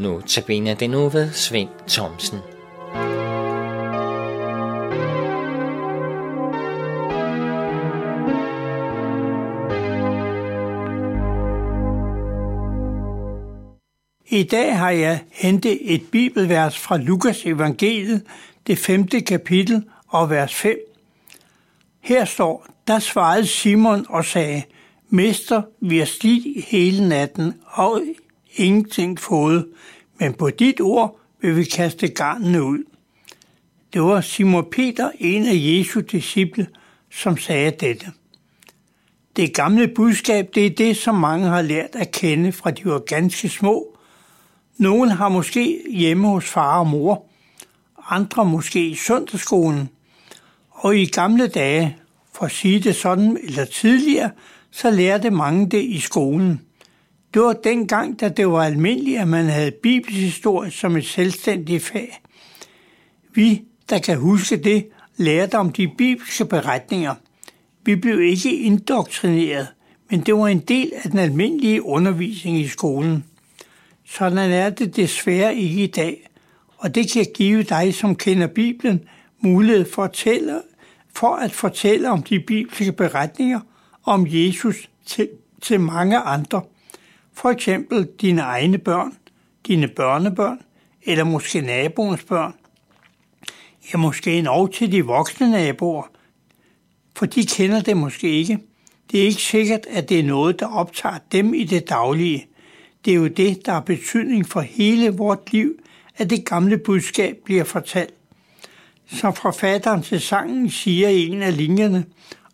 Nu tabiner det nu ved Svend Thomsen. I dag har jeg hentet et bibelvers fra Lukas evangeliet, det femte kapitel og vers 5. Her står, der svarede Simon og sagde, Mester, vi har slidt hele natten og ingenting fået, men på dit ord vil vi kaste garnene ud. Det var Simon Peter, en af Jesu disciple, som sagde dette. Det gamle budskab, det er det, som mange har lært at kende fra de var ganske små. Nogle har måske hjemme hos far og mor, andre måske i søndagsskolen. Og i gamle dage, for at sige det sådan, eller tidligere, så lærte mange det i skolen. Det var dengang, da det var almindeligt, at man havde bibelhistorie som et selvstændigt fag. Vi, der kan huske det, lærte om de bibelske beretninger. Vi blev ikke indoktrineret, men det var en del af den almindelige undervisning i skolen. Sådan er det desværre ikke i dag, og det kan give dig, som kender Bibelen, mulighed for at, tælle, for at fortælle om de bibelske beretninger om Jesus til, til mange andre. For eksempel dine egne børn, dine børnebørn, eller måske naboens børn. Ja, måske endnu til de voksne naboer, for de kender det måske ikke. Det er ikke sikkert, at det er noget, der optager dem i det daglige. Det er jo det, der har betydning for hele vort liv, at det gamle budskab bliver fortalt. Som forfatteren til sangen siger i en af linjerne,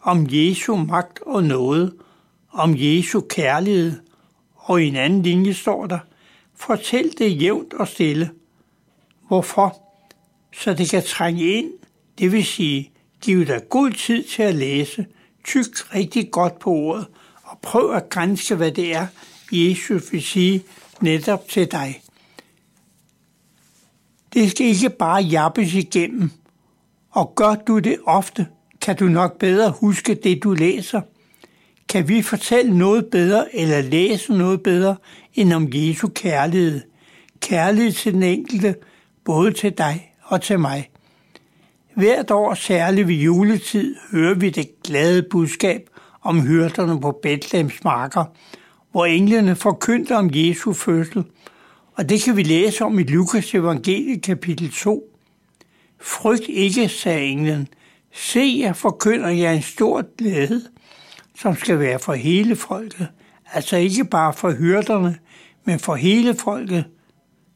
om Jesu magt og noget, om Jesu kærlighed, og i en anden linje står der, fortæl det jævnt og stille. Hvorfor? Så det kan trænge ind, det vil sige, giv dig god tid til at læse, tyk rigtig godt på ordet, og prøv at grænse, hvad det er, Jesus vil sige netop til dig. Det skal ikke bare jappes igennem, og gør du det ofte, kan du nok bedre huske det, du læser. Kan vi fortælle noget bedre eller læse noget bedre end om Jesu kærlighed? Kærlighed til den enkelte, både til dig og til mig. Hvert år, særligt ved juletid, hører vi det glade budskab om hyrderne på Bethlehems marker, hvor englene forkyndte om Jesu fødsel, og det kan vi læse om i Lukas evangelie kapitel 2. Frygt ikke, sagde englen. Se, jeg forkynder jer en stor glæde, som skal være for hele folket. Altså ikke bare for hyrderne, men for hele folket.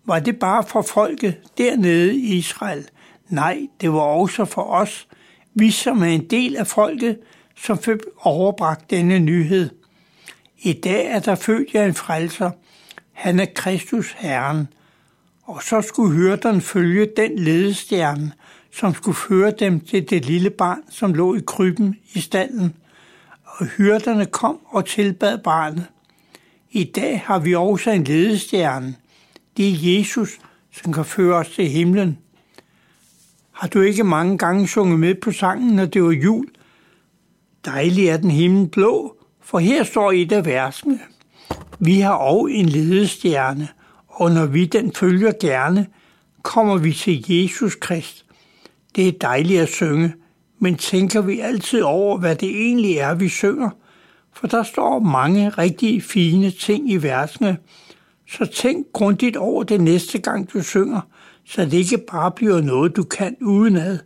Var det bare for folket dernede i Israel? Nej, det var også for os, vi som er en del af folket, som fik overbragt denne nyhed. I dag er der født jer en frelser. Han er Kristus Herren. Og så skulle hyrderne følge den ledestjerne, som skulle føre dem til det lille barn, som lå i krybben i stallen. Og hyrderne kom og tilbad barnet. I dag har vi også en ledestjerne. Det er Jesus, som kan føre os til himlen. Har du ikke mange gange sunget med på sangen, når det var jul? Dejlig er den himmel blå, for her står et af versene. Vi har også en ledestjerne, og når vi den følger gerne, kommer vi til Jesus Krist. Det er dejligt at synge, men tænker vi altid over, hvad det egentlig er, vi synger? For der står mange rigtig fine ting i versene, så tænk grundigt over det næste gang, du synger, så det ikke bare bliver noget, du kan udenad.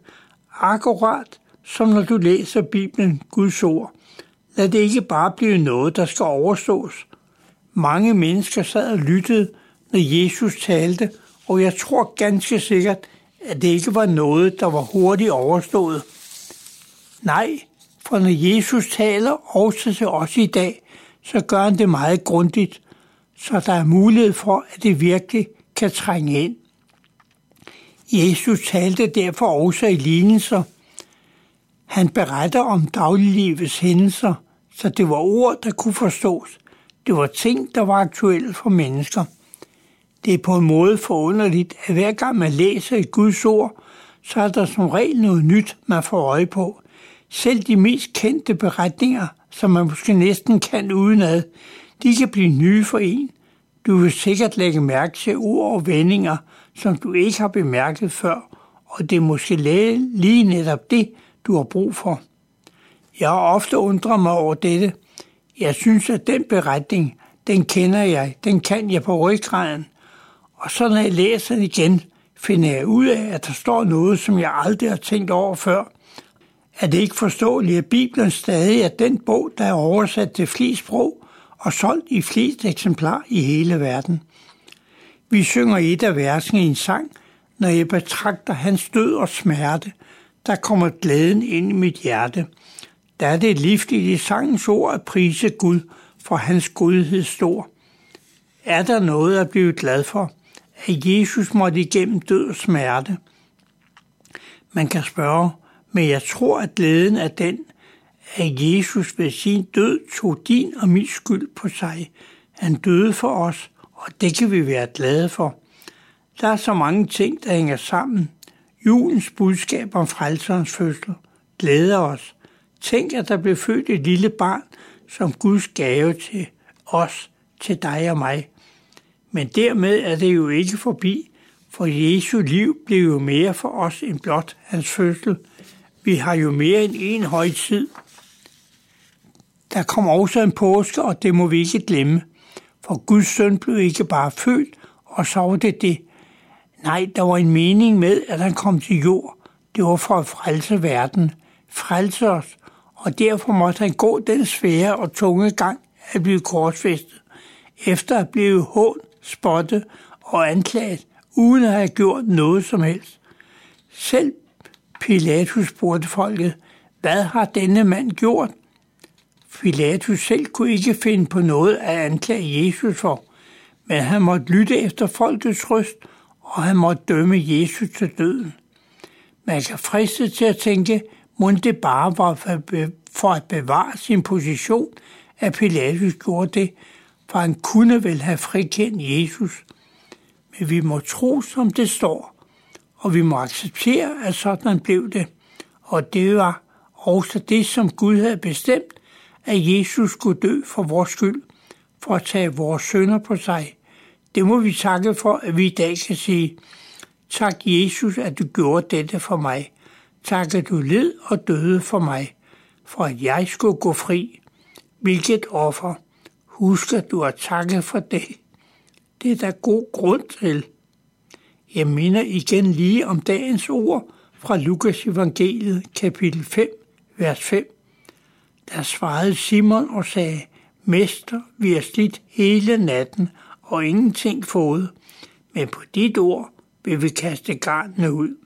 Akkurat som når du læser Bibelen, Guds ord. Lad det ikke bare blive noget, der skal overstås. Mange mennesker sad og lyttede, når Jesus talte, og jeg tror ganske sikkert, at det ikke var noget, der var hurtigt overstået. Nej, for når Jesus taler også til os i dag, så gør han det meget grundigt, så der er mulighed for, at det virkelig kan trænge ind. Jesus talte derfor også i lignelser. Han beretter om dagliglivets hændelser, så det var ord, der kunne forstås. Det var ting, der var aktuelle for mennesker. Det er på en måde forunderligt, at hver gang man læser et Guds ord, så er der som regel noget nyt, man får øje på. Selv de mest kendte beretninger, som man måske næsten kan udenad, de kan blive nye for en. Du vil sikkert lægge mærke til ord og vendinger, som du ikke har bemærket før, og det er måske lige netop det, du har brug for. Jeg har ofte undret mig over dette. Jeg synes, at den beretning, den kender jeg, den kan jeg på ryggraden. Og så når jeg læser den igen, finder jeg ud af, at der står noget, som jeg aldrig har tænkt over før. Er det ikke forståeligt, at Bibelen stadig er den bog, der er oversat til flest sprog og solgt i flest eksemplar i hele verden? Vi synger et af versene i en sang, når jeg betragter hans død og smerte, der kommer glæden ind i mit hjerte. Der er det livligt i sangens ord at prise Gud for hans godhed stor. Er der noget at blive glad for, at Jesus måtte igennem død og smerte? Man kan spørge, men jeg tror, at glæden er den, at Jesus ved sin død tog din og min skyld på sig. Han døde for os, og det kan vi være glade for. Der er så mange ting, der hænger sammen. Julens budskab om frelserens fødsel glæder os. Tænk, at der blev født et lille barn som Guds gave til os, til dig og mig. Men dermed er det jo ikke forbi, for Jesu liv blev jo mere for os end blot hans fødsel. Vi har jo mere end en højtid. Der kom også en påske, og det må vi ikke glemme. For Guds søn blev ikke bare født, og så var det det. Nej, der var en mening med, at han kom til jord. Det var for at frelse verden, frelse os, og derfor måtte han gå den svære og tunge gang at blive korsfæstet, efter at blive hån, spottet og anklaget, uden at have gjort noget som helst. Selv Pilatus spurgte folket, hvad har denne mand gjort? Pilatus selv kunne ikke finde på noget at anklage Jesus for, men han måtte lytte efter folkets røst, og han måtte dømme Jesus til døden. Man kan friste til at tænke, må det bare var for at bevare sin position, at Pilatus gjorde det, for han kunne vel have frikendt Jesus. Men vi må tro, som det står, og vi må acceptere, at sådan blev det. Og det var også det, som Gud havde bestemt, at Jesus skulle dø for vores skyld, for at tage vores sønder på sig. Det må vi takke for, at vi i dag kan sige, tak Jesus, at du gjorde dette for mig. Tak, at du led og døde for mig, for at jeg skulle gå fri. Hvilket offer. Husk, at du har takket for det. Det er der god grund til. Jeg minder igen lige om dagens ord fra Lukas evangeliet, kapitel 5, vers 5. Der svarede Simon og sagde, Mester, vi har slidt hele natten og ingenting fået, men på dit ord vil vi kaste garnene ud.